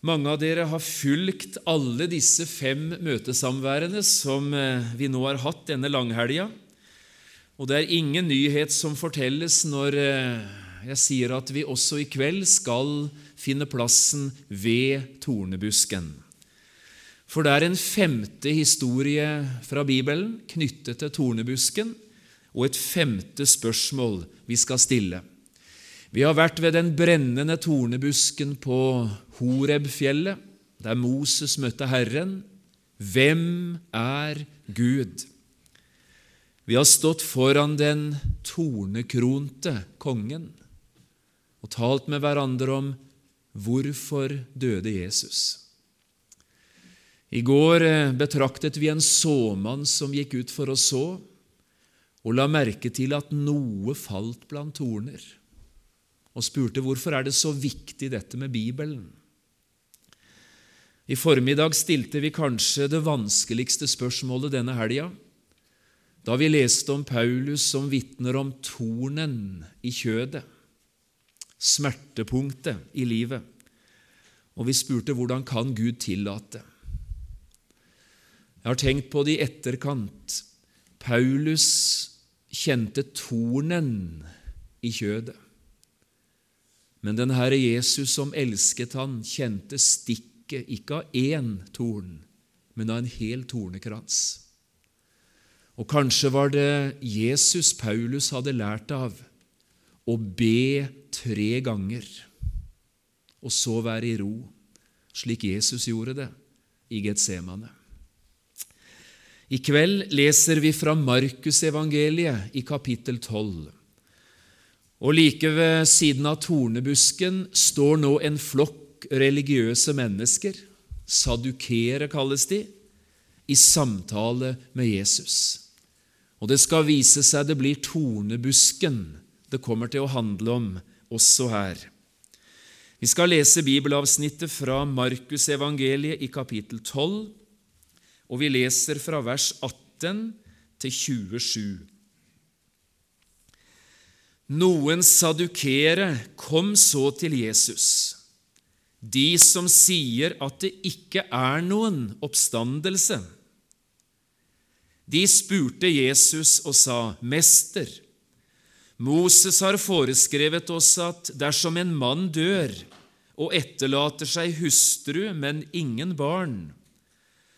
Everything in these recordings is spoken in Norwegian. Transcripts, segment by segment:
Mange av dere har fulgt alle disse fem møtesamværene som eh, vi nå har hatt denne langhelga. Og det er ingen nyhet som fortelles når eh, jeg sier at vi også i kveld skal finne plassen ved tornebusken. For det er en femte historie fra Bibelen knyttet til tornebusken, og et femte spørsmål vi skal stille. Vi har vært ved den brennende tornebusken på Horebfjellet, der Moses møtte Herren. Hvem er Gud? Vi har stått foran den tornekronte kongen og talt med hverandre om hvorfor døde Jesus. I går eh, betraktet vi en såmann som gikk ut for å så, og la merke til at noe falt blant torner og spurte hvorfor er det så viktig dette med Bibelen. I formiddag stilte vi kanskje det vanskeligste spørsmålet denne helga, da vi leste om Paulus som vitner om tornen i kjødet, smertepunktet i livet, og vi spurte hvordan kan Gud tillate? Jeg har tenkt på det i etterkant. Paulus kjente tornen i kjødet. Men den Herre Jesus som elsket han, kjente stikket ikke av én torn, men av en hel tornekrans. Og kanskje var det Jesus Paulus hadde lært av å be tre ganger, og så være i ro, slik Jesus gjorde det i Getsemane. I kveld leser vi fra Markusevangeliet i kapittel 12. Og like ved siden av tornebusken står nå en flokk religiøse mennesker, sadukere kalles de, i samtale med Jesus. Og det skal vise seg det blir tornebusken det kommer til å handle om også her. Vi skal lese bibelavsnittet fra Markusevangeliet i kapittel 12, og vi leser fra vers 18 til 27. Noen sadukere kom så til Jesus, de som sier at det ikke er noen oppstandelse. De spurte Jesus og sa, 'Mester, Moses har foreskrevet oss at dersom en mann dør og etterlater seg hustru, men ingen barn,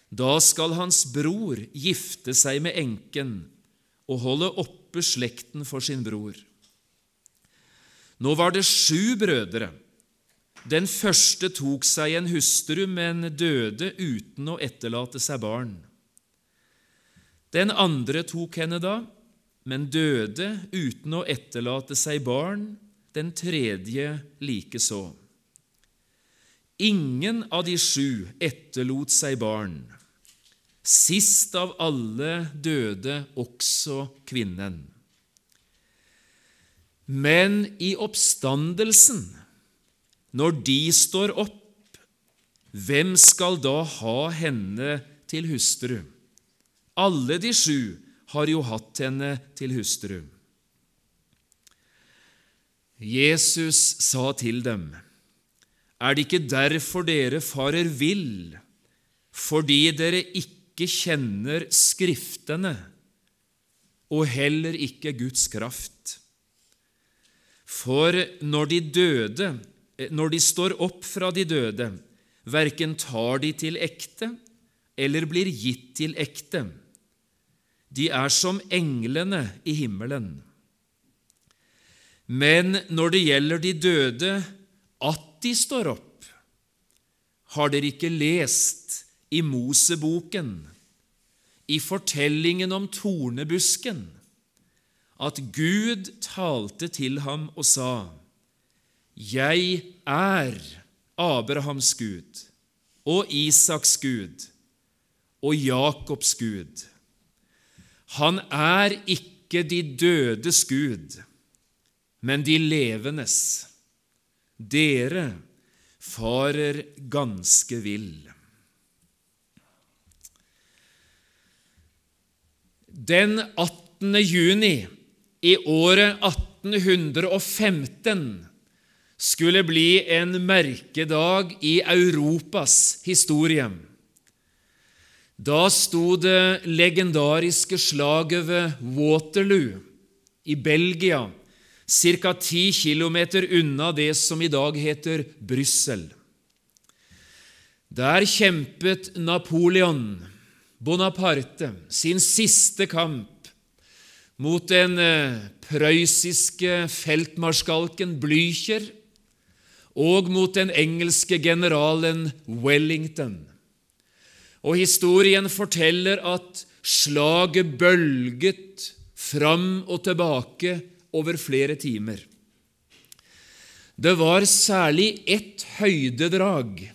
da skal hans bror gifte seg med enken og holde oppe slekten for sin bror.' Nå var det sju brødre. Den første tok seg en hustru, men døde uten å etterlate seg barn. Den andre tok henne da, men døde uten å etterlate seg barn, den tredje likeså. Ingen av de sju etterlot seg barn. Sist av alle døde også kvinnen. Men i oppstandelsen, når de står opp, hvem skal da ha henne til hustru? Alle de sju har jo hatt henne til hustru. Jesus sa til dem, Er det ikke derfor dere farer vill, fordi dere ikke kjenner Skriftene og heller ikke Guds kraft? For når de døde, når de står opp fra de døde, verken tar de til ekte eller blir gitt til ekte. De er som englene i himmelen. Men når det gjelder de døde, at de står opp, har dere ikke lest i Moseboken, i fortellingen om tornebusken, at Gud talte til ham og sa, Jeg er Abrahams Gud og Isaks Gud og Jakobs Gud. Han er ikke de dødes Gud, men de levendes. Dere farer ganske vill. Den 18. juni i året 1815 skulle bli en merkedag i Europas historie. Da sto det legendariske slaget ved Waterloo i Belgia, ca. ti kilometer unna det som i dag heter Brussel. Der kjempet Napoleon Bonaparte sin siste kamp mot den eh, prøyssiske feltmarskalken Blücher og mot den engelske generalen Wellington. Og historien forteller at slaget bølget fram og tilbake over flere timer. Det var særlig ett høydedrag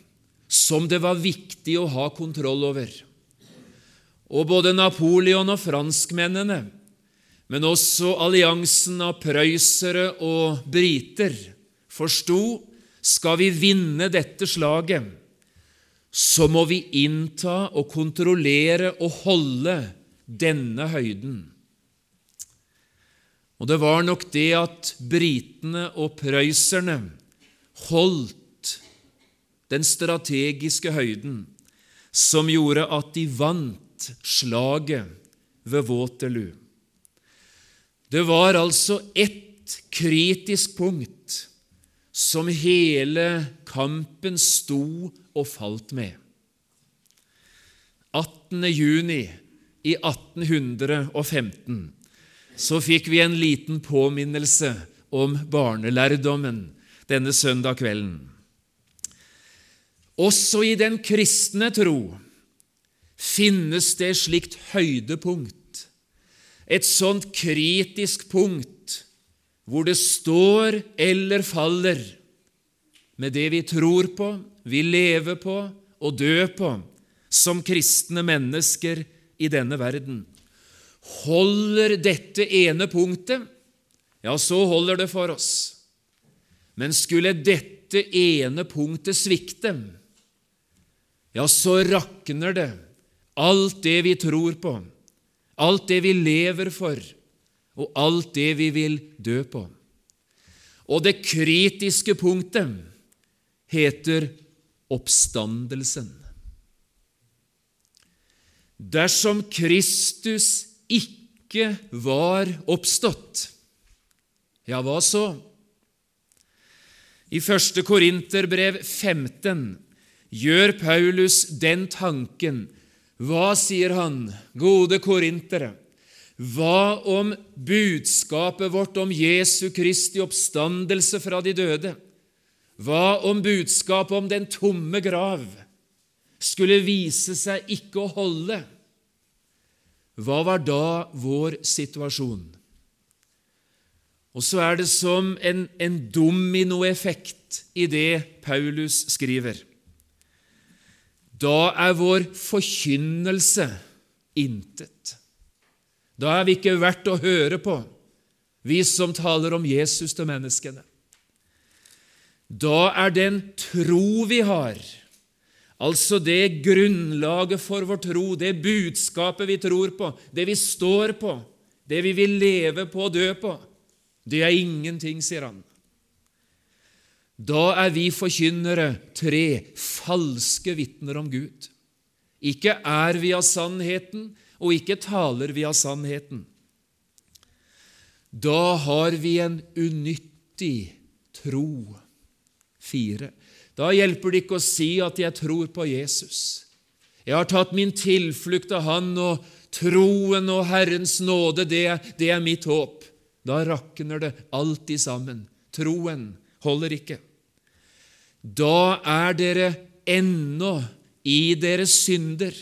som det var viktig å ha kontroll over. Og både Napoleon og franskmennene, men også alliansen av prøyssere og briter, forsto skal vi vinne dette slaget, så må vi innta og kontrollere og holde denne høyden. Og det var nok det at britene og prøysserne holdt den strategiske høyden, som gjorde at de vant slaget ved Waterloo. Det var altså ett kritisk punkt som hele kampen sto og falt med. 18. juni i 1815 så fikk vi en liten påminnelse om barnelærdommen denne søndag kvelden. Også i den kristne tro finnes det slikt høydepunkt, et sånt kritisk punkt hvor det står eller faller med det vi tror på, vi lever på og dør på som kristne mennesker i denne verden. Holder dette ene punktet, ja, så holder det for oss. Men skulle dette ene punktet svikte, ja, så rakner det alt det vi tror på, alt det vi lever for, og alt det vi vil dø på. Og det kritiske punktet heter oppstandelsen. Dersom Kristus ikke var oppstått, ja, hva så? I 1. Korinterbrev 15 gjør Paulus den tanken Hva sier han, gode korintere? Hva om budskapet vårt om Jesu Kristi oppstandelse fra de døde? Hva om budskapet om den tomme grav skulle vise seg ikke å holde? Hva var da vår situasjon? Og så er det som en, en dominoeffekt i det Paulus skriver. Da er vår forkynnelse intet. Da er vi ikke verdt å høre på, vi som taler om Jesus til menneskene. Da er den tro vi har, altså det grunnlaget for vår tro, det budskapet vi tror på, det vi står på, det vi vil leve på og dø på, det er ingenting, sier han. Da er vi forkynnere tre falske vitner om Gud. Ikke er vi av sannheten, og ikke taler vi av sannheten. Da har vi en unyttig tro. Fire. Da hjelper det ikke å si at jeg tror på Jesus. Jeg har tatt min tilflukt av Han, og troen og Herrens nåde, det, det er mitt håp. Da rakner det alltid sammen. Troen holder ikke. Da er dere ennå i deres synder.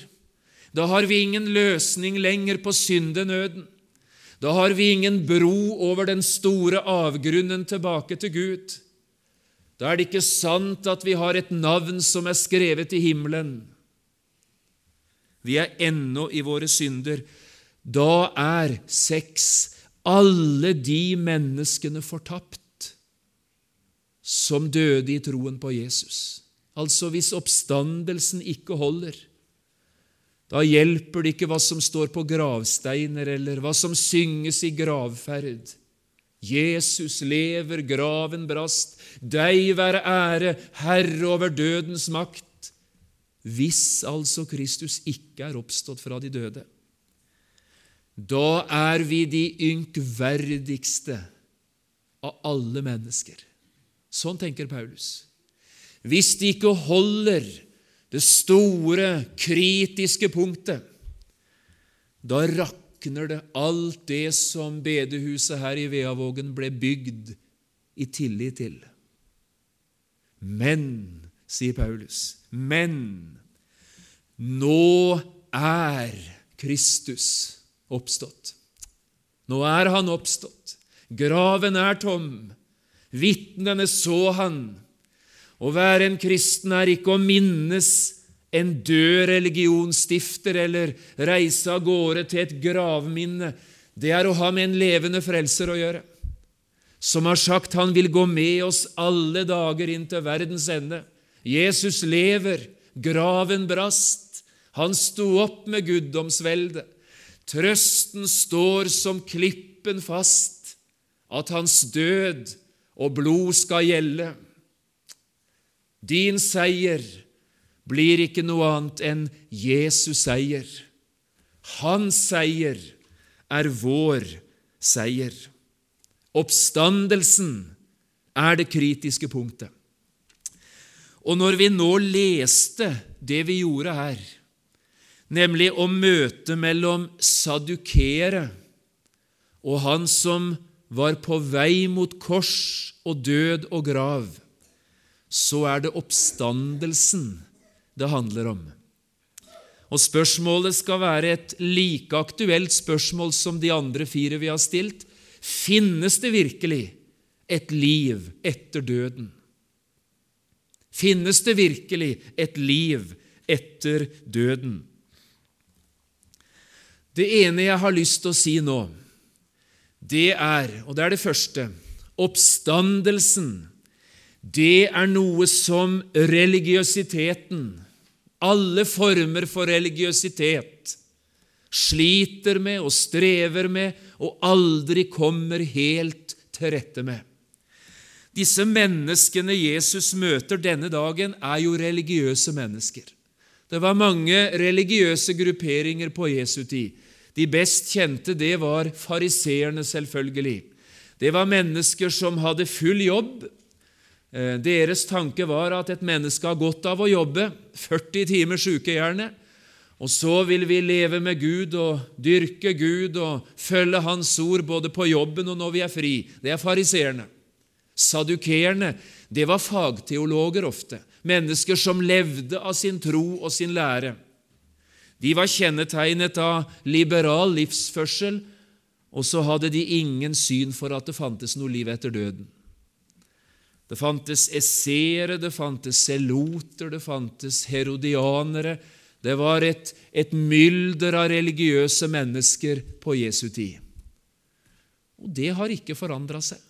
Da har vi ingen løsning lenger på syndenøden. Da har vi ingen bro over den store avgrunnen tilbake til Gud. Da er det ikke sant at vi har et navn som er skrevet i himmelen. Vi er ennå i våre synder. Da er sex alle de menneskene fortapt som døde i troen på Jesus. Altså hvis oppstandelsen ikke holder, da hjelper det ikke hva som står på gravsteiner, eller hva som synges i gravferd. Jesus lever, graven brast. Deg være ære, Herre over dødens makt. Hvis altså Kristus ikke er oppstått fra de døde, da er vi de ynkverdigste av alle mennesker. Sånn tenker Paulus. Hvis de ikke holder det store, kritiske punktet, da rakner det alt det som bedehuset her i Veavågen ble bygd i tillit til. Men, sier Paulus, men nå er Kristus oppstått. Nå er han oppstått. Graven er tom. Vitnene så han. Å være en kristen er ikke å minnes en død religionsstifter eller reise av gårde til et gravminne. Det er å ha med en levende frelser å gjøre, som har sagt han vil gå med oss alle dager inn til verdens ende. Jesus lever, graven brast, han sto opp med guddomsveldet. Trøsten står som klippen fast, at hans død og blod skal gjelde. Din seier blir ikke noe annet enn Jesus seier. Hans seier er vår seier. Oppstandelsen er det kritiske punktet. Og når vi nå leste det vi gjorde her, nemlig om møtet mellom sadukere og han som var på vei mot kors og død og grav, så er det oppstandelsen det handler om. Og Spørsmålet skal være et like aktuelt spørsmål som de andre fire vi har stilt. Finnes det virkelig et liv etter døden? Finnes det virkelig et liv etter døden? Det ene jeg har lyst til å si nå, det er, og det er det første, oppstandelsen. Det er noe som religiøsiteten, alle former for religiøsitet, sliter med og strever med og aldri kommer helt til rette med. Disse menneskene Jesus møter denne dagen, er jo religiøse mennesker. Det var mange religiøse grupperinger på Jesu tid. De best kjente det var fariseerne, selvfølgelig. Det var mennesker som hadde full jobb. Eh, deres tanke var at et menneske har godt av å jobbe, 40 timer sykehjerne, og så vil vi leve med Gud og dyrke Gud og følge Hans ord både på jobben og når vi er fri. Det er fariseerne. Sadukeerne, det var fagteologer ofte, mennesker som levde av sin tro og sin lære. De var kjennetegnet av liberal livsførsel, og så hadde de ingen syn for at det fantes noe liv etter døden. Det fantes esseere, det fantes seloter, det fantes herodianere. Det var et, et mylder av religiøse mennesker på Jesu tid. Og det har ikke forandra seg.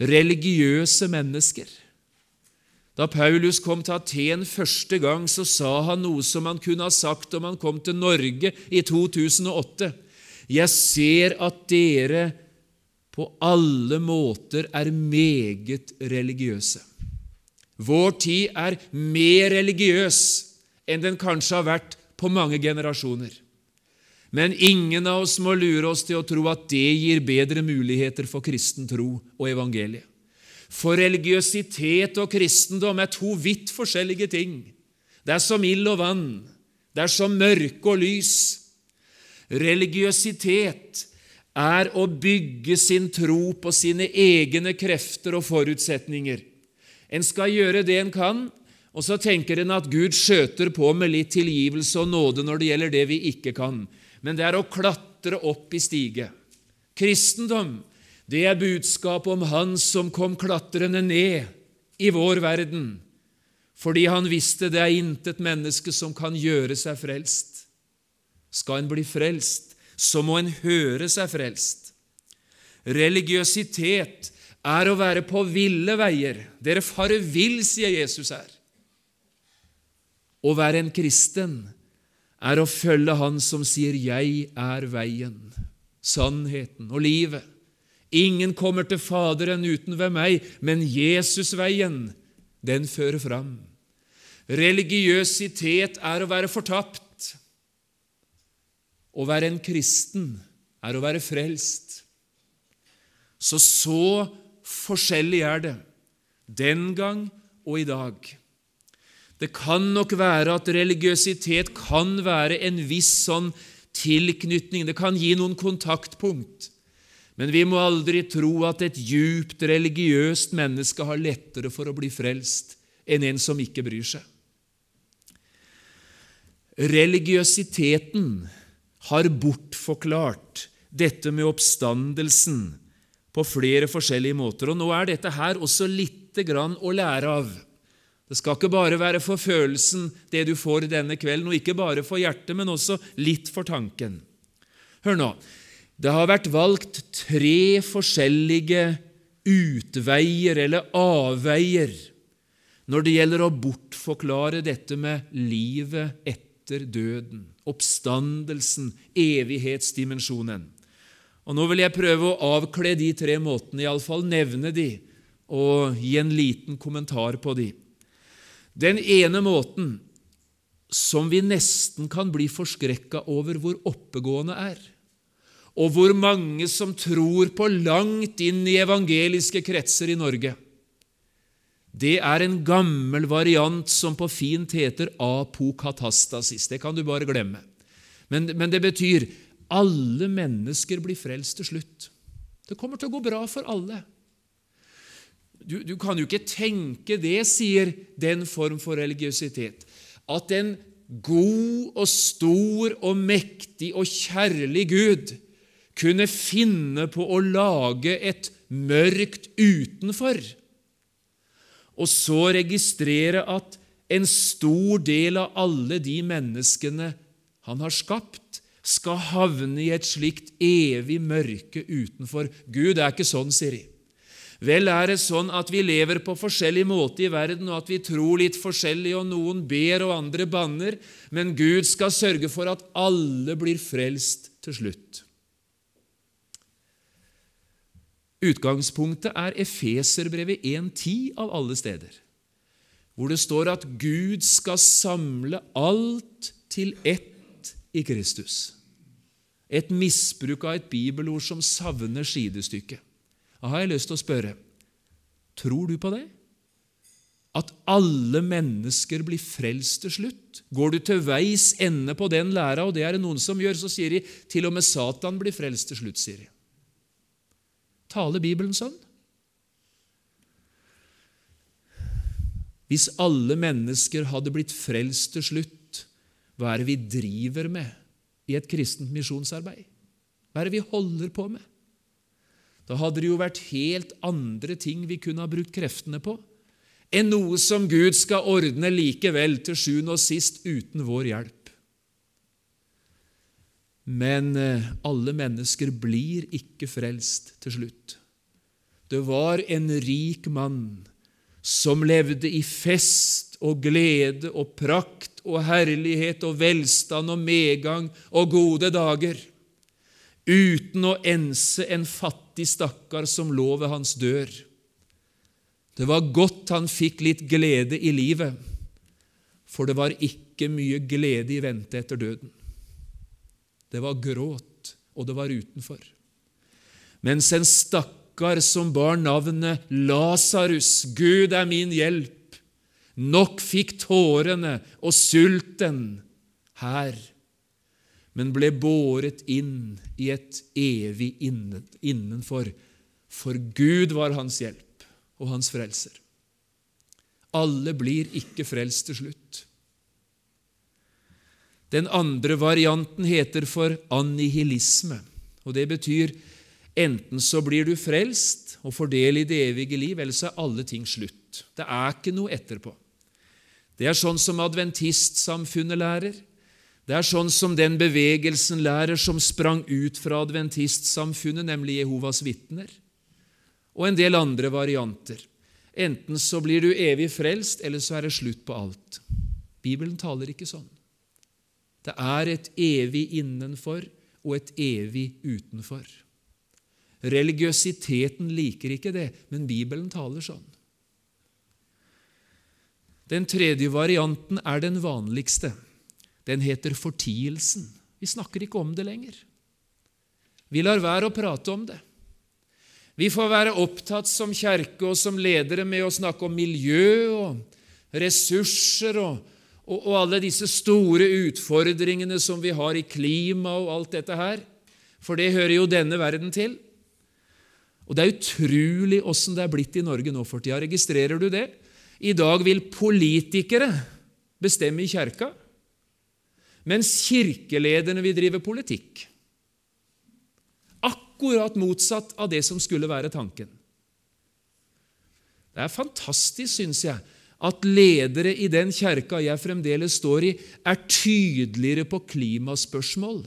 Religiøse mennesker. Da Paulus kom til Aten første gang, så sa han noe som han kunne ha sagt om han kom til Norge i 2008. Jeg ser at dere på alle måter er meget religiøse. Vår tid er mer religiøs enn den kanskje har vært på mange generasjoner. Men ingen av oss må lure oss til å tro at det gir bedre muligheter for kristen tro og evangeliet. For religiøsitet og kristendom er to vidt forskjellige ting. Det er som ild og vann. Det er som mørke og lys. Religiøsitet er å bygge sin tro på sine egne krefter og forutsetninger. En skal gjøre det en kan, og så tenker en at Gud skjøter på med litt tilgivelse og nåde når det gjelder det vi ikke kan. Men det er å klatre opp i stige. Kristendom det er budskapet om Han som kom klatrende ned i vår verden, fordi han visste det er intet menneske som kan gjøre seg frelst. Skal en bli frelst, så må en høre seg frelst. Religiøsitet er å være på ville veier. Dere farer vill, sier Jesus her. Å være en kristen er å følge Han som sier 'Jeg er veien, sannheten og livet'. Ingen kommer til Faderen uten ved meg, men Jesusveien, den fører fram. Religiøsitet er å være fortapt. Å være en kristen er å være frelst. Så så forskjellig er det den gang og i dag. Det kan nok være at religiøsitet kan være en viss sånn tilknytning, det kan gi noen kontaktpunkt. Men vi må aldri tro at et djupt religiøst menneske har lettere for å bli frelst enn en som ikke bryr seg. Religiøsiteten har bortforklart dette med oppstandelsen på flere forskjellige måter. Og Nå er dette her også lite grann å lære av. Det skal ikke bare være for følelsen, det du får denne kvelden, og ikke bare for hjertet, men også litt for tanken. Hør nå. Det har vært valgt tre forskjellige utveier eller avveier når det gjelder å bortforklare dette med livet etter døden, oppstandelsen, evighetsdimensjonen. Og Nå vil jeg prøve å avkle de tre måtene, iallfall nevne de, og gi en liten kommentar på de. Den ene måten som vi nesten kan bli forskrekka over hvor oppegående er, og hvor mange som tror på langt inn i evangeliske kretser i Norge, det er en gammel variant som på fint heter apokatastasis. Det kan du bare glemme. Men, men det betyr alle mennesker blir frelst til slutt. Det kommer til å gå bra for alle. Du, du, kan jo ikke tenke det, sier den form for religiøsitet, at en god og stor og mektig og kjærlig Gud kunne finne på å lage et mørkt utenfor, og så registrere at en stor del av alle de menneskene han har skapt, skal havne i et slikt evig mørke utenfor. Gud er ikke sånn, sier de. Vel er det sånn at vi lever på forskjellig måte i verden, og at vi tror litt forskjellig, og noen ber og andre banner, men Gud skal sørge for at alle blir frelst til slutt. Utgangspunktet er Efeserbrevet 1.10 av alle steder, hvor det står at Gud skal samle alt til ett i Kristus. Et misbruk av et bibelord som savner sidestykket. Da har jeg lyst til å spørre tror du på det? At alle mennesker blir frelst til slutt? Går du til veis ende på den læra, og det er det noen som gjør, så sier de til og med Satan blir frelst til slutt, sier de. Taler Bibelen sånn? Hvis alle mennesker hadde blitt frelst til slutt, hva er det vi driver med i et kristent misjonsarbeid? Hva er det vi holder på med? Da hadde det jo vært helt andre ting vi kunne ha brukt kreftene på, enn noe som Gud skal ordne likevel til sjuende og sist uten vår hjelp. Men eh, alle mennesker blir ikke frelst til slutt. Det var en rik mann som levde i fest og glede og prakt og herlighet og velstand og medgang og gode dager uten å ense en fattig stakkar som lå ved hans dør. Det var godt han fikk litt glede i livet, for det var ikke mye glede i vente etter døden. Det var gråt, og det var utenfor. Mens en stakkar som bar navnet Lasarus, Gud er min hjelp, nok fikk tårene og sulten her men ble båret inn i et evig innenfor, for Gud var hans hjelp og hans frelser. Alle blir ikke frelst til slutt. Den andre varianten heter for annihilisme, og det betyr enten så blir du frelst og får del i det evige liv, eller så er alle ting slutt. Det er ikke noe etterpå. Det er sånn som adventistsamfunnet lærer. Det er sånn som den bevegelsen lærer som sprang ut fra adventistsamfunnet, nemlig Jehovas vitner, og en del andre varianter. Enten så blir du evig frelst, eller så er det slutt på alt. Bibelen taler ikke sånn. Det er et evig innenfor og et evig utenfor. Religiøsiteten liker ikke det, men Bibelen taler sånn. Den tredje varianten er den vanligste. Den heter fortielsen. Vi snakker ikke om det lenger. Vi lar være å prate om det. Vi får være opptatt som kjerke og som ledere med å snakke om miljø og ressurser og, og, og alle disse store utfordringene som vi har i klima og alt dette her, for det hører jo denne verden til. Og Det er utrolig åssen det er blitt i Norge nå for tida. Registrerer du det? I dag vil politikere bestemme i kjerka, mens kirkelederne vil drive politikk. Akkurat motsatt av det som skulle være tanken. Det er fantastisk, syns jeg, at ledere i den kjerka jeg fremdeles står i, er tydeligere på klimaspørsmål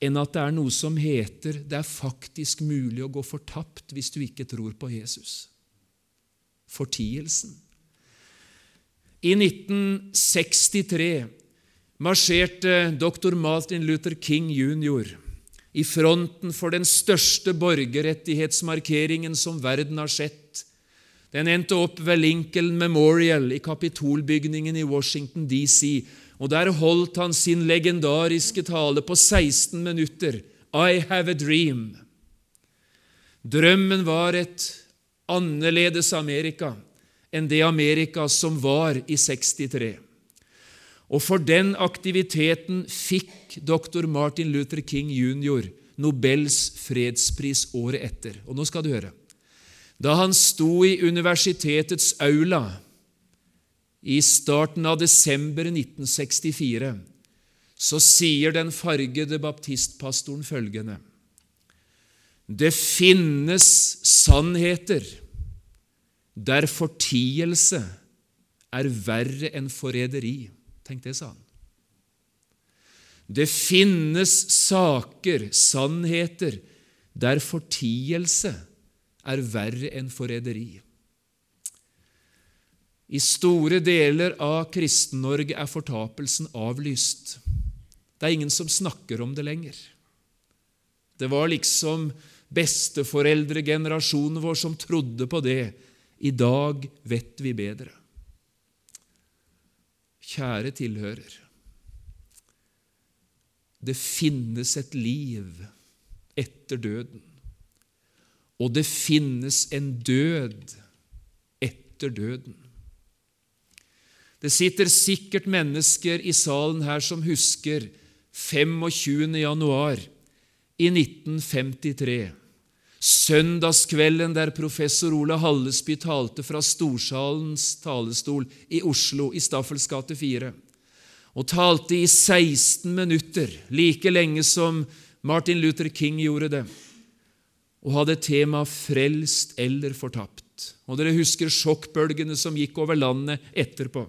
enn at det er noe som heter det er faktisk mulig å gå fortapt hvis du ikke tror på Jesus. Fortielsen. I 1963 marsjerte dr. Martin Luther King jr. i fronten for den største borgerrettighetsmarkeringen som verden har sett. Den endte opp ved Lincoln Memorial i Kapitolbygningen i Washington DC, og Der holdt han sin legendariske tale på 16 minutter. I have a dream. Drømmen var et annerledes Amerika enn det Amerika som var i 63. Og for den aktiviteten fikk dr. Martin Luther King jr. Nobels fredspris året etter. Og nå skal du høre. Da han sto i universitetets aula i starten av desember 1964 så sier den fargede baptistpastoren følgende Det finnes sannheter der fortielse er verre enn forræderi. Tenk det, sa han. Det finnes saker, sannheter, der fortielse er verre enn forræderi. I store deler av Kristen-Norge er fortapelsen avlyst. Det er ingen som snakker om det lenger. Det var liksom besteforeldregenerasjonen vår som trodde på det. I dag vet vi bedre. Kjære tilhører. Det finnes et liv etter døden, og det finnes en død etter døden. Det sitter sikkert mennesker i salen her som husker 25. januar i 1953, søndagskvelden der professor Ola Hallesby talte fra Storsalens talestol i Oslo, i Staffels gate 4, og talte i 16 minutter, like lenge som Martin Luther King gjorde det, og hadde tema 'Frelst eller fortapt'. Og Dere husker sjokkbølgene som gikk over landet etterpå.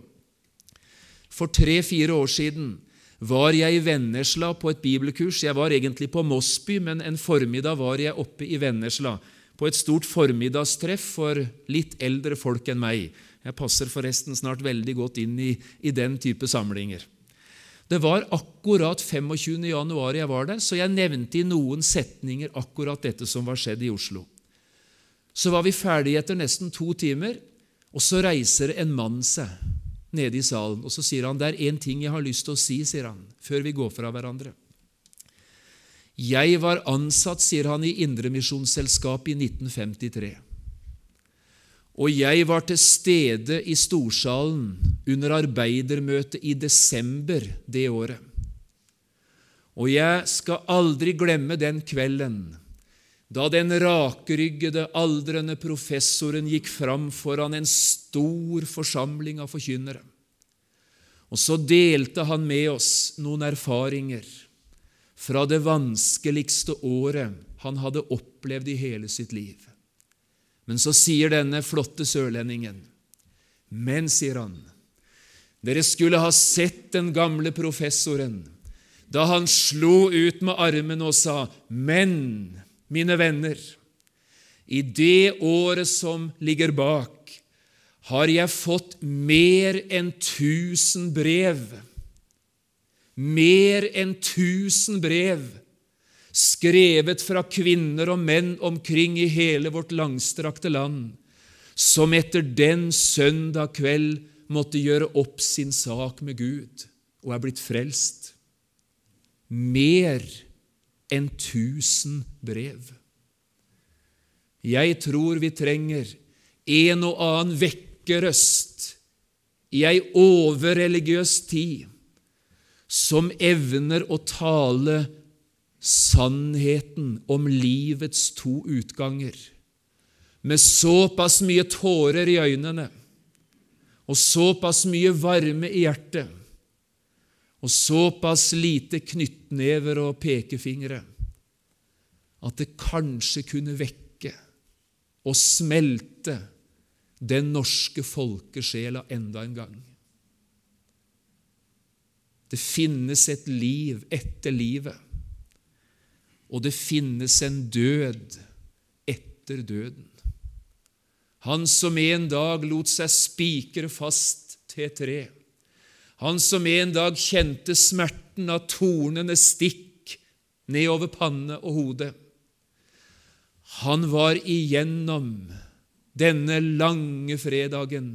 For tre-fire år siden var jeg i Vennesla på et bibelkurs. Jeg var egentlig på Mossby, men en formiddag var jeg oppe i Vennesla på et stort formiddagstreff for litt eldre folk enn meg. Jeg passer forresten snart veldig godt inn i, i den type samlinger. Det var akkurat 25. januar jeg var der, så jeg nevnte i noen setninger akkurat dette som var skjedd i Oslo. Så var vi ferdige etter nesten to timer, og så reiser en mann seg nede i salen. Og så sier han det er én ting jeg har lyst til å si, sier han, før vi går fra hverandre. Jeg var ansatt, sier han, i Indremisjonsselskapet i 1953. Og jeg var til stede i Storsalen under arbeidermøtet i desember det året. Og jeg skal aldri glemme den kvelden da den rakryggede, aldrende professoren gikk fram foran en stor forsamling av forkynnere. Og så delte han med oss noen erfaringer fra det vanskeligste året han hadde opplevd i hele sitt liv. Men så sier denne flotte sørlendingen, men, sier han, dere skulle ha sett den gamle professoren da han slo ut med armene og sa, men mine venner, i det året som ligger bak, har jeg fått mer enn tusen brev. Mer enn tusen brev skrevet fra kvinner og menn omkring i hele vårt langstrakte land, som etter den søndag kveld måtte gjøre opp sin sak med Gud og er blitt frelst. Mer enn tusen brev. Jeg tror vi trenger en og annen vekkerøst i ei overreligiøs tid som evner å tale sannheten om livets to utganger, med såpass mye tårer i øynene og såpass mye varme i hjertet og såpass lite knyttnever og pekefingre at det kanskje kunne vekke og smelte den norske folkesjela enda en gang. Det finnes et liv etter livet, og det finnes en død etter døden. Han som en dag lot seg spikre fast til tre, han som en dag kjente smerten av tornene stikk nedover panne og hode, han var igjennom denne lange fredagen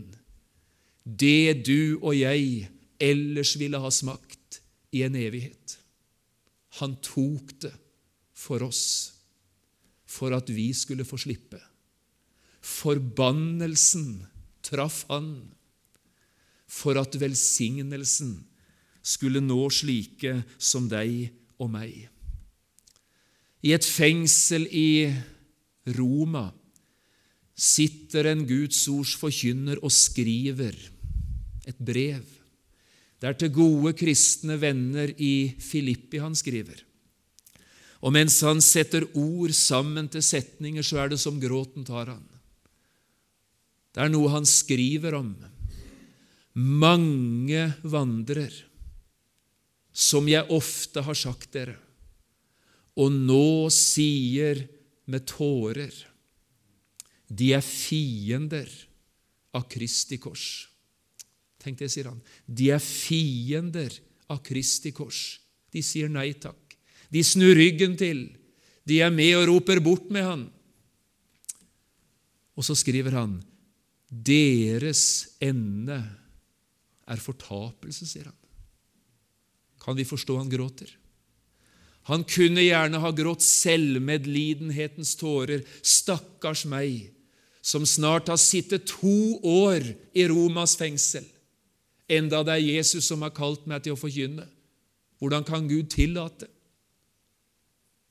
det du og jeg ellers ville ha smakt i en evighet. Han tok det for oss, for at vi skulle få slippe. Forbannelsen traff han for at velsignelsen skulle nå slike som deg og meg. I et fengsel i Roma sitter en Guds ords forkynner og skriver et brev. Det er til gode kristne venner i Filippi han skriver. Og mens han setter ord sammen til setninger, så er det som gråten tar han. Det er noe han skriver om. Mange vandrer, som jeg ofte har sagt dere, og nå sier med tårer de er fiender av Kristi kors. Tenk det, sier han. De er fiender av Kristi kors. De sier nei takk. De snur ryggen til. De er med og roper bort med han. Og så skriver han deres ende er fortapelse, sier han. Kan vi forstå han gråter? Han kunne gjerne ha grått selvmedlidenhetens tårer. Stakkars meg, som snart har sittet to år i Romas fengsel, enda det er Jesus som har kalt meg til å forkynne. Hvordan kan Gud tillate?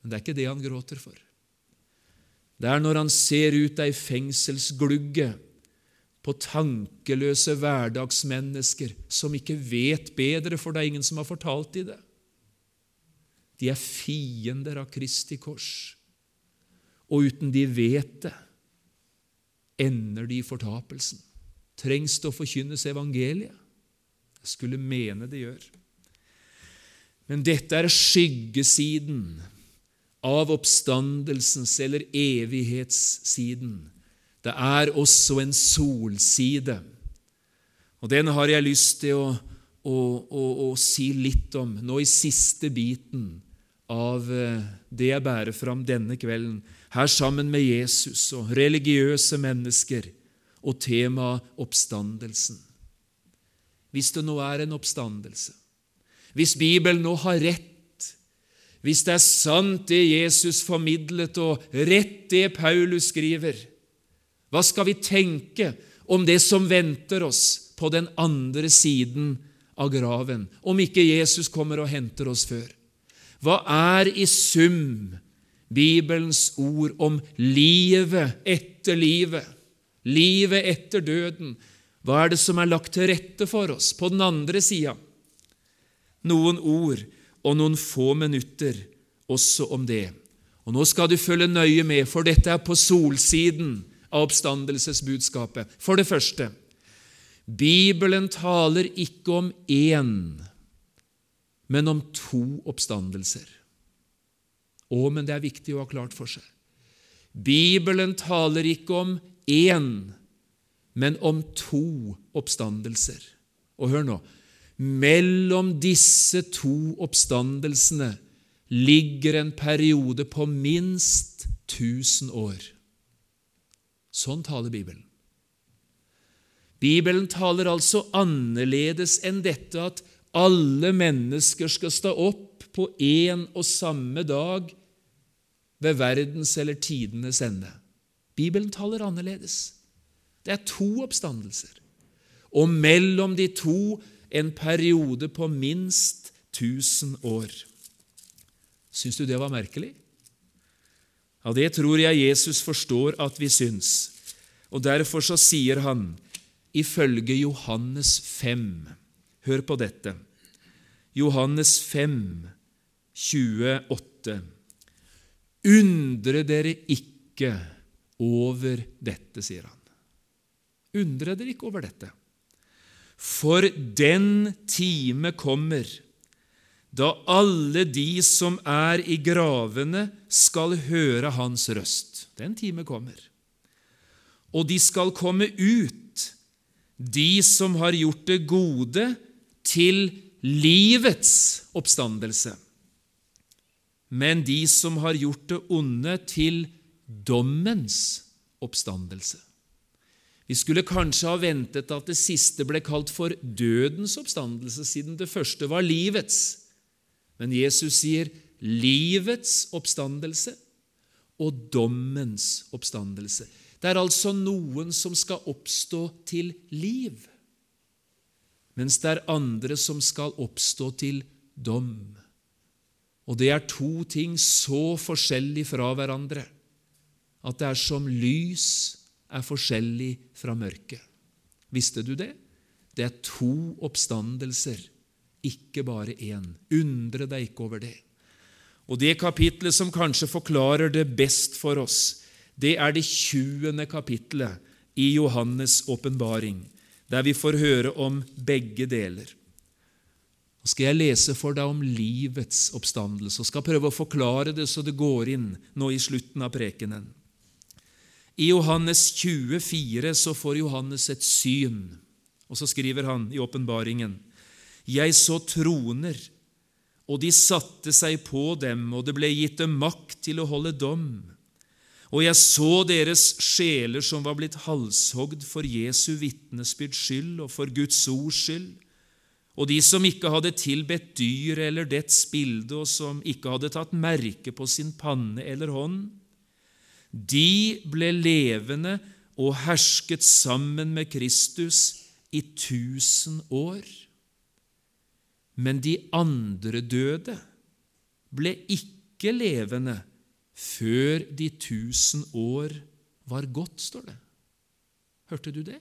Men det er ikke det han gråter for. Det er når han ser ut ei fengselsglugge på tankeløse hverdagsmennesker som ikke vet bedre, for det er ingen som har fortalt dem det. De er fiender av Kristi kors, og uten de vet det, ender de i fortapelsen. Trengs det å forkynnes evangeliet? Jeg skulle mene det gjør. Men dette er skyggesiden av oppstandelsens eller evighetssiden. Det er også en solside. Og den har jeg lyst til å, å, å, å si litt om nå i siste biten av eh, det jeg bærer fram denne kvelden, her sammen med Jesus og religiøse mennesker og temaet oppstandelsen. Hvis det nå er en oppstandelse, hvis Bibelen nå har rett, hvis det er sant det Jesus formidlet, og rett det Paulus skriver, hva skal vi tenke om det som venter oss på den andre siden av graven, om ikke Jesus kommer og henter oss før? Hva er i sum Bibelens ord om livet etter livet, livet etter døden? Hva er det som er lagt til rette for oss på den andre sida? Noen ord og noen få minutter også om det. Og Nå skal du følge nøye med, for dette er på solsiden av oppstandelsesbudskapet. For det første Bibelen taler ikke om én men om to oppstandelser. Å, men det er viktig å ha klart for seg. Bibelen taler ikke om én, men om to oppstandelser. Og hør nå mellom disse to oppstandelsene ligger en periode på minst 1000 år. Sånn taler Bibelen. Bibelen taler altså annerledes enn dette at alle mennesker skal stå opp på én og samme dag ved verdens eller tidenes ende. Bibelen taler annerledes. Det er to oppstandelser, og mellom de to en periode på minst 1000 år. Syns du det var merkelig? Ja, det tror jeg Jesus forstår at vi syns. Og Derfor så sier han, ifølge Johannes 5 Hør på dette. Johannes 5, 28. Undre dere ikke over dette, sier han. Undre dere ikke over dette. For den time kommer da alle de som er i gravene, skal høre hans røst. Den time kommer. Og de skal komme ut, de som har gjort det gode, til livets oppstandelse, men de som har gjort det onde, til dommens oppstandelse. Vi skulle kanskje ha ventet at det siste ble kalt for dødens oppstandelse, siden det første var livets. Men Jesus sier livets oppstandelse og dommens oppstandelse. Det er altså noen som skal oppstå til liv, mens det er andre som skal oppstå til dom. Og det er to ting så forskjellig fra hverandre at det er som lys er forskjellig fra mørket. Visste du det? Det er to oppstandelser, ikke bare én. Undre deg ikke over det. Og Det kapitlet som kanskje forklarer det best for oss, det er det 20. kapitlet i Johannes' åpenbaring, der vi får høre om begge deler. Nå skal jeg lese for deg om livets oppstandelse og skal prøve å forklare det så det går inn nå i slutten av prekenen. I Johannes 24 så får Johannes et syn, og så skriver han i åpenbaringen Jeg så troner, og de satte seg på dem, og det ble gitt dem makt til å holde dom. Og jeg så deres sjeler som var blitt halshogd for Jesu vitnesbyrds skyld og for Guds ords skyld, og de som ikke hadde tilbedt dyr eller dets bilde, og som ikke hadde tatt merke på sin panne eller hånd, de ble levende og hersket sammen med Kristus i tusen år. Men de andre døde ble ikke levende før de tusen år var gått, står det. Hørte du det?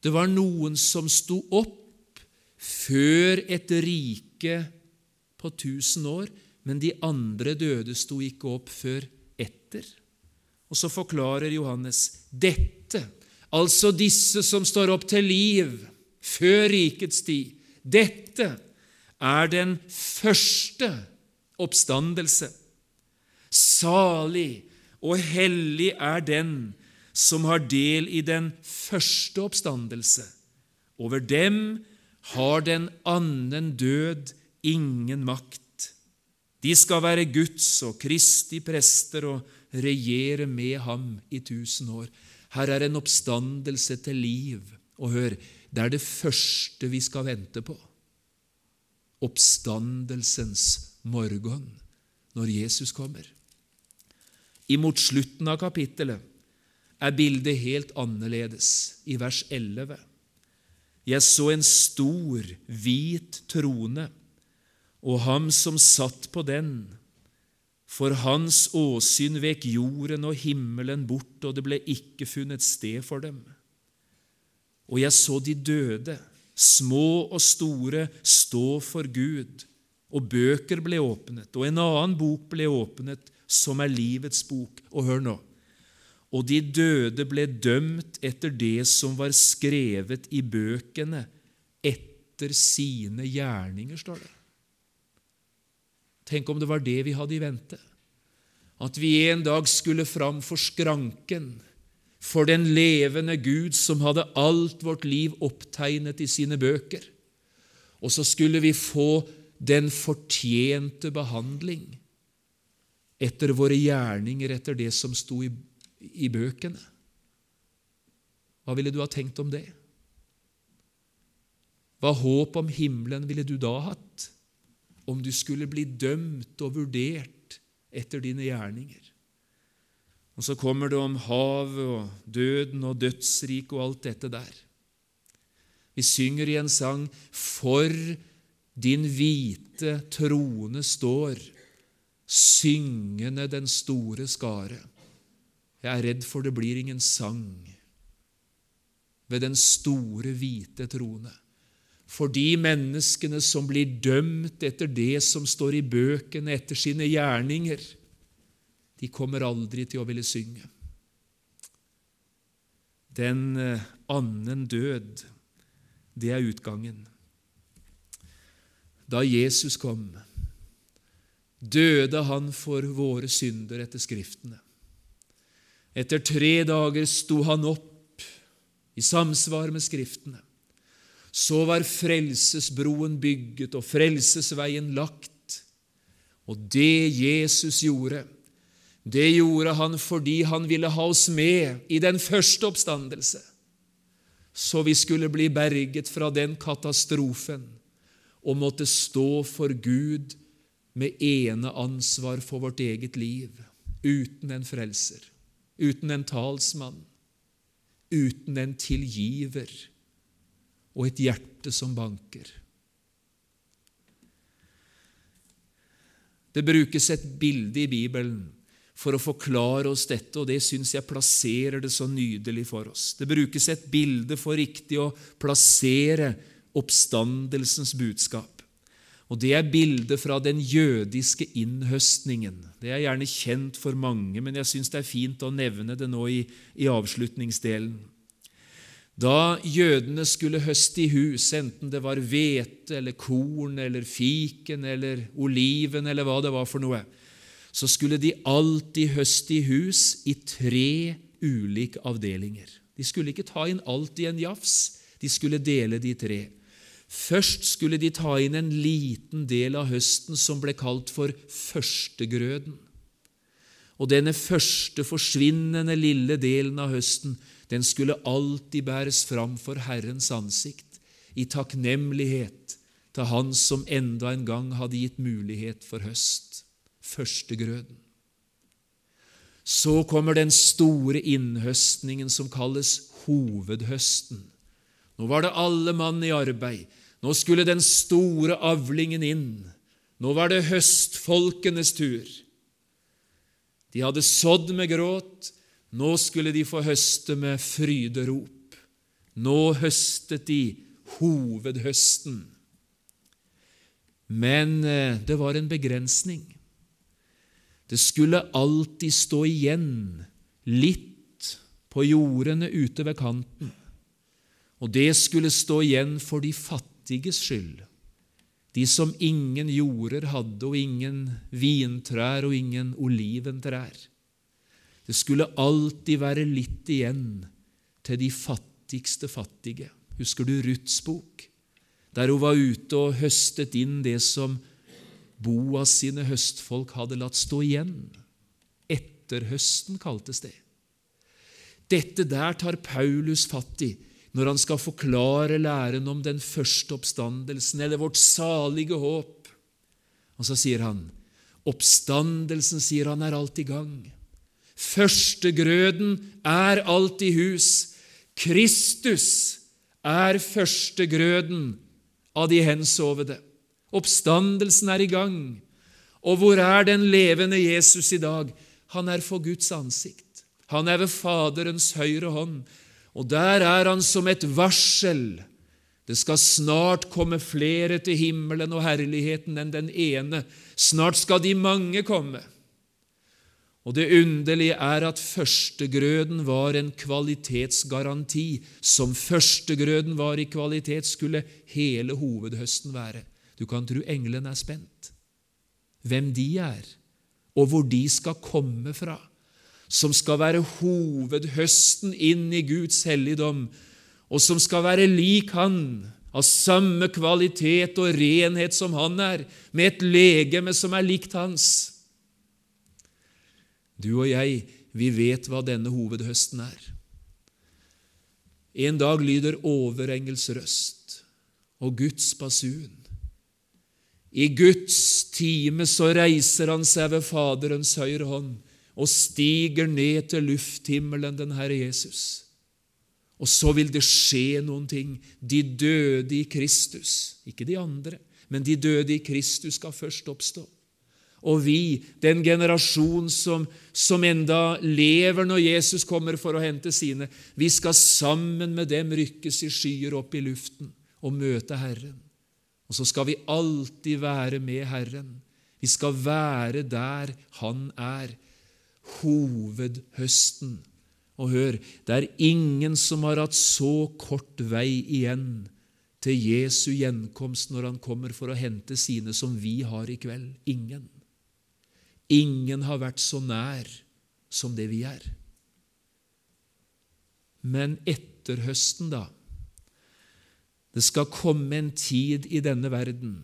Det var noen som sto opp før et rike på tusen år, men de andre døde sto ikke opp før etter. Og så forklarer Johannes dette, altså disse som står opp til liv før rikets tid. Dette er den første oppstandelse. Salig og hellig er den som har del i den første oppstandelse. Over dem har den annen død ingen makt. De skal være Guds og Kristi prester og regjere med ham i tusen år. Her er en oppstandelse til liv. Og hør, det er det første vi skal vente på. Oppstandelsens morgen, når Jesus kommer. Imot slutten av kapittelet er bildet helt annerledes, i vers 11. Jeg så en stor, hvit trone, og ham som satt på den, for hans åsyn vek jorden og himmelen bort, og det ble ikke funnet sted for dem. Og jeg så de døde, små og store, stå for Gud, og bøker ble åpnet, og en annen bok ble åpnet, som er livets bok. Og hør nå Og de døde ble dømt etter det som var skrevet i bøkene, etter sine gjerninger, står det. Tenk om det var det vi hadde i vente. At vi en dag skulle fram for skranken for den levende Gud som hadde alt vårt liv opptegnet i sine bøker. Og så skulle vi få den fortjente behandling etter våre gjerninger, etter det som sto i, i bøkene. Hva ville du ha tenkt om det? Hva håp om himmelen ville du da hatt, om du skulle bli dømt og vurdert etter dine gjerninger? Og så kommer det om havet og døden og dødsriket og alt dette der. Vi synger i en sang For din hvite trone står, syngende den store skare. Jeg er redd for det blir ingen sang ved den store, hvite trone. For de menneskene som blir dømt etter det som står i bøkene, etter sine gjerninger, de kommer aldri til å ville synge. Den eh, annen død, det er utgangen. Da Jesus kom, døde han for våre synder etter Skriftene. Etter tre dager sto han opp i samsvar med Skriftene. Så var frelsesbroen bygget og frelsesveien lagt. Og det Jesus gjorde, det gjorde han fordi han ville ha oss med i den første oppstandelse, så vi skulle bli berget fra den katastrofen og måtte stå for Gud med ene ansvar for vårt eget liv, uten en frelser, uten en talsmann, uten en tilgiver og et hjerte som banker. Det brukes et bilde i Bibelen for å forklare oss dette, og det syns jeg plasserer det så nydelig for oss. Det brukes et bilde for riktig å plassere oppstandelsens budskap. Og Det er bildet fra den jødiske innhøstningen. Det er gjerne kjent for mange, men jeg syns det er fint å nevne det nå i, i avslutningsdelen. Da jødene skulle høste i hus, enten det var hvete eller korn eller fiken eller oliven eller hva det var for noe, så skulle de alltid høste i hus i tre ulike avdelinger. De skulle ikke ta inn alt i en jafs, de skulle dele de tre. Først skulle de ta inn en liten del av høsten som ble kalt for førstegrøden. Og denne første forsvinnende lille delen av høsten den skulle alltid bæres fram for Herrens ansikt, i takknemlighet til Han som enda en gang hadde gitt mulighet for høst, førstegrøden. Så kommer den store innhøstningen som kalles hovedhøsten. Nå var det alle mann i arbeid. Nå skulle den store avlingen inn. Nå var det høstfolkenes tur. De hadde sådd med gråt, nå skulle de få høste med fryderop. Nå høstet de hovedhøsten. Men eh, det var en begrensning. Det skulle alltid stå igjen litt på jordene ute ved kanten. Og det skulle stå igjen for de fattiges skyld, de som ingen jorder hadde, og ingen vintrær og ingen oliventrær. Det skulle alltid være litt igjen til de fattigste fattige. Husker du Ruths bok, der hun var ute og høstet inn det som Boas sine høstfolk hadde latt stå igjen? Etterhøsten kaltes det. Dette der tar Paulus fatt i når han skal forklare læren om den første oppstandelsen, eller vårt salige håp. Og så sier han oppstandelsen sier han, er alt i gang. Førstegrøden er alt i hus. Kristus er førstegrøden av de hensovede. Oppstandelsen er i gang. Og hvor er den levende Jesus i dag? Han er for Guds ansikt. Han er ved Faderens høyre hånd. Og der er han som et varsel. Det skal snart komme flere til himmelen og herligheten enn den ene. Snart skal de mange komme. Og det underlige er at førstegrøden var en kvalitetsgaranti. Som førstegrøden var i kvalitet, skulle hele hovedhøsten være. Du kan tro englene er spent. Hvem de er, og hvor de skal komme fra. Som skal være hovedhøsten inn i Guds helligdom, og som skal være lik Han, av samme kvalitet og renhet som han er, med et legeme som er likt hans. Du og jeg, vi vet hva denne hovedhøsten er. En dag lyder overengels røst og Guds basun. I Guds time så reiser han seg ved Faderens høyre hånd og stiger ned til lufthimmelen, den Herre Jesus. Og så vil det skje noen ting. De døde i Kristus, ikke de andre, men de døde i Kristus skal først oppstå. Og vi, den generasjon som, som enda lever når Jesus kommer for å hente sine, vi skal sammen med dem rykkes i skyer opp i luften og møte Herren. Og så skal vi alltid være med Herren. Vi skal være der Han er hovedhøsten. Og hør, det er ingen som har hatt så kort vei igjen til Jesu gjenkomst når han kommer for å hente sine, som vi har i kveld. Ingen. Ingen har vært så nær som det vi er. Men etter høsten, da? Det skal komme en tid i denne verden.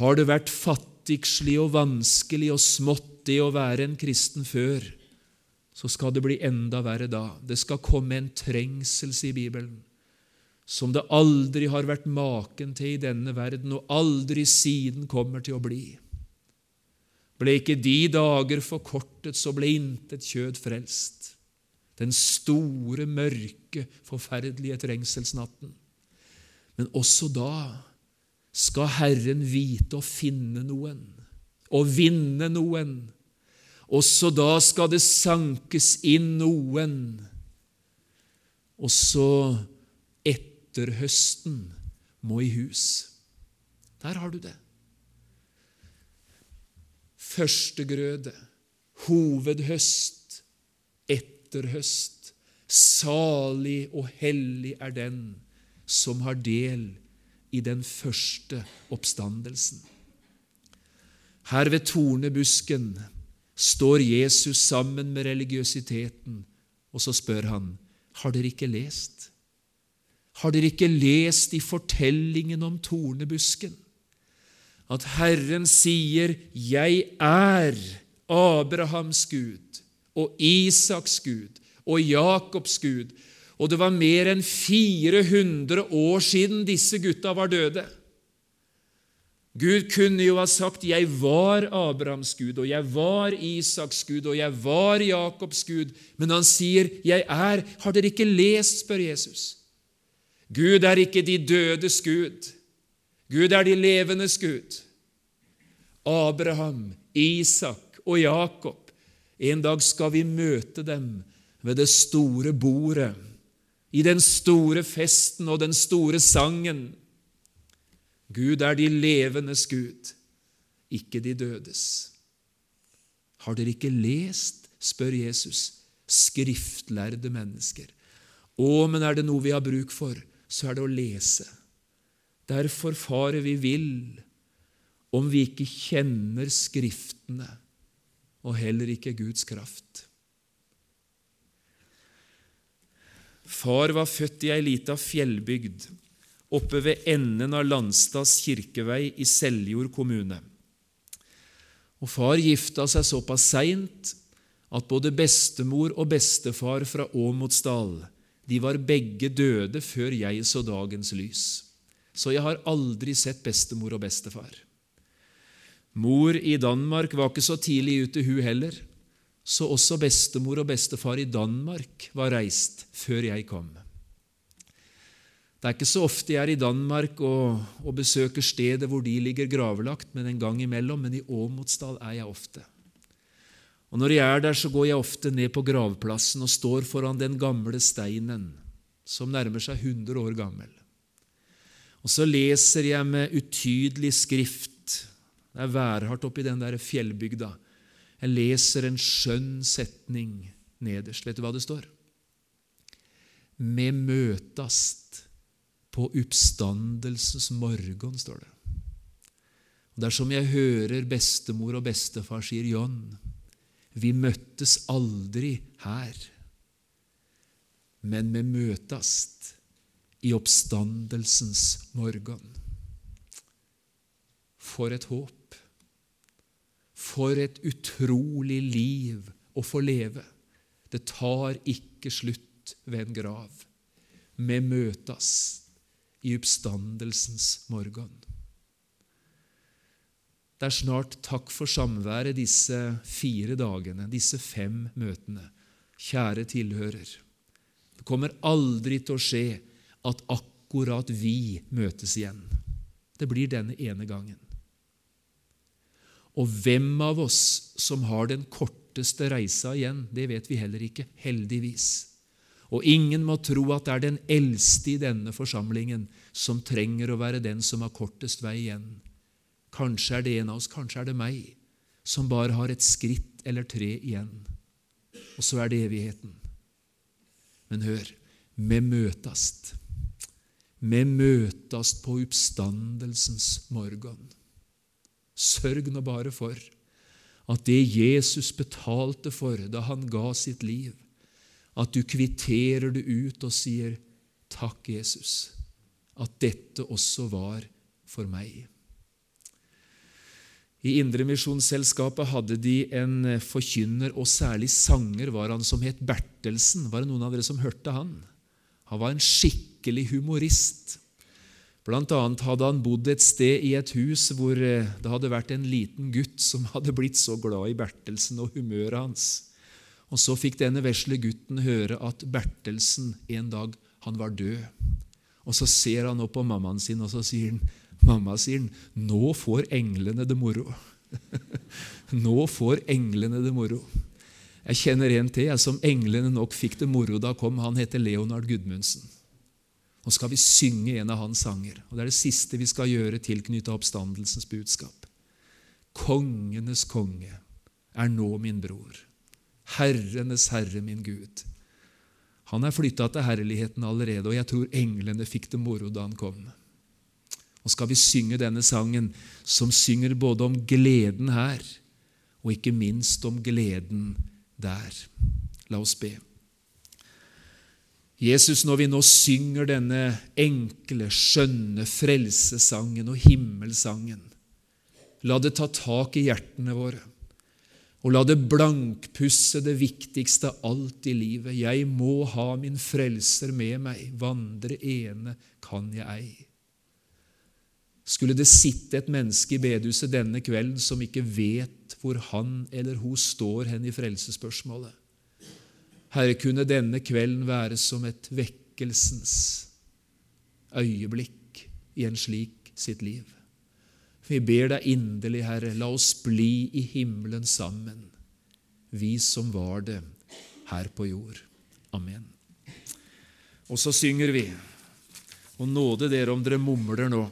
Har det vært fattigslig og vanskelig og småttig å være en kristen før, så skal det bli enda verre da. Det skal komme en trengsel, i Bibelen som det aldri har vært maken til i denne verden, og aldri siden kommer til å bli. Ble ikke de dager forkortet, så ble intet kjød frelst. Den store, mørke, forferdelige trengselsnatten. Men også da skal Herren vite å finne noen, å vinne noen, også da skal det sankes inn noen. Også etterhøsten etter høsten må i hus. Der har du det. Førstegrøde, hovedhøst, etterhøst. Salig og hellig er den som har del i den første oppstandelsen. Her ved tornebusken står Jesus sammen med religiøsiteten, og så spør han, har dere ikke lest? Har dere ikke lest i fortellingen om tornebusken at Herren sier, 'Jeg er Abrahams Gud og Isaks Gud og Jakobs Gud', og det var mer enn 400 år siden disse gutta var døde. Gud kunne jo ha sagt 'Jeg var Abrahams Gud, og jeg var Isaks Gud, og jeg var Jakobs Gud', men han sier 'Jeg er'. Har dere ikke lest, spør Jesus. Gud er ikke de dødes Gud. Gud er de levendes Gud. Abraham, Isak og Jakob. En dag skal vi møte dem ved det store bordet, i den store festen og den store sangen. Gud er de levendes Gud, ikke de dødes. Har dere ikke lest, spør Jesus, skriftlærde mennesker. Å, men er det noe vi har bruk for, så er det å lese. Derfor farer vi vill om vi ikke kjenner Skriftene og heller ikke Guds kraft. Far var født i ei lita fjellbygd oppe ved enden av Landstads kirkevei i Seljord kommune. Og Far gifta seg såpass seint at både bestemor og bestefar fra Åmotsdal de var begge døde før jeg så dagens lys. Så jeg har aldri sett bestemor og bestefar. Mor i Danmark var ikke så tidlig ute, hun heller, så også bestemor og bestefar i Danmark var reist før jeg kom. Det er ikke så ofte jeg er i Danmark og, og besøker stedet hvor de ligger gravlagt, men en gang imellom, men i Åmotsdal er jeg ofte. Og Når jeg er der, så går jeg ofte ned på gravplassen og står foran den gamle steinen, som nærmer seg 100 år gammel. Og så leser jeg med utydelig skrift. Det er værhardt oppi den der fjellbygda. Jeg leser en skjønn setning nederst. Vet du hva det står? Med møtast på oppstandelsens morgen, står det. Dersom jeg hører bestemor og bestefar, sier John, vi møttes aldri her, men me møtast i oppstandelsens morgen. For et håp! For et utrolig liv å få leve! Det tar ikke slutt ved en grav. Vi møtes i oppstandelsens morgen. Det er snart takk for samværet disse fire dagene, disse fem møtene. Kjære tilhører, det kommer aldri til å skje at akkurat vi møtes igjen. Det blir denne ene gangen. Og hvem av oss som har den korteste reisa igjen, det vet vi heller ikke, heldigvis. Og ingen må tro at det er den eldste i denne forsamlingen som trenger å være den som har kortest vei igjen. Kanskje er det en av oss, kanskje er det meg, som bare har et skritt eller tre igjen. Og så er det evigheten. Men hør, vi møtast. Me møtast på oppstandelsens morgen. Sørg nå bare for at det Jesus betalte for da han ga sitt liv, at du kvitterer det ut og sier, 'Takk, Jesus, at dette også var for meg'. I Indremisjonsselskapet hadde de en forkynner, og særlig sanger var han, som het Bertelsen. Var det noen av dere som hørte han? Han var en skikkelig humorist. Blant annet hadde han bodd et sted i et hus hvor eh, det hadde vært en liten gutt som hadde blitt så glad i Bertelsen og humøret hans. Og Så fikk denne vesle gutten høre at Bertelsen en dag han var død. Og Så ser han opp på mammaen sin og så sier han, Mamma sier nå får englene det moro. nå får englene det moro. Jeg kjenner en til jeg, som englene nok fikk det moro da kom. Han heter Leonard Gudmundsen. Nå skal vi synge en av hans sanger. og Det er det siste vi skal gjøre tilknyttet oppstandelsens budskap. Kongenes konge er nå min bror. Herrenes herre, min Gud. Han er flytta til herligheten allerede, og jeg tror englene fikk det moro da han kom. Og skal vi synge denne sangen, som synger både om gleden her og ikke minst om gleden der. La oss be. Jesus, når vi nå synger denne enkle, skjønne frelsesangen og himmelsangen, la det ta tak i hjertene våre, og la det blankpusse det viktigste av alt i livet. Jeg må ha min frelser med meg, vandre ene kan jeg ei. Skulle det sitte et menneske i bedehuset denne kvelden som ikke vet hvor han eller hun står hen i frelsesspørsmålet? Herre, kunne denne kvelden være som et vekkelsens øyeblikk i en slik sitt liv. Vi ber deg inderlig, Herre, la oss bli i himmelen sammen, vi som var det her på jord. Amen. Og så synger vi, og nåde dere om dere mumler nå.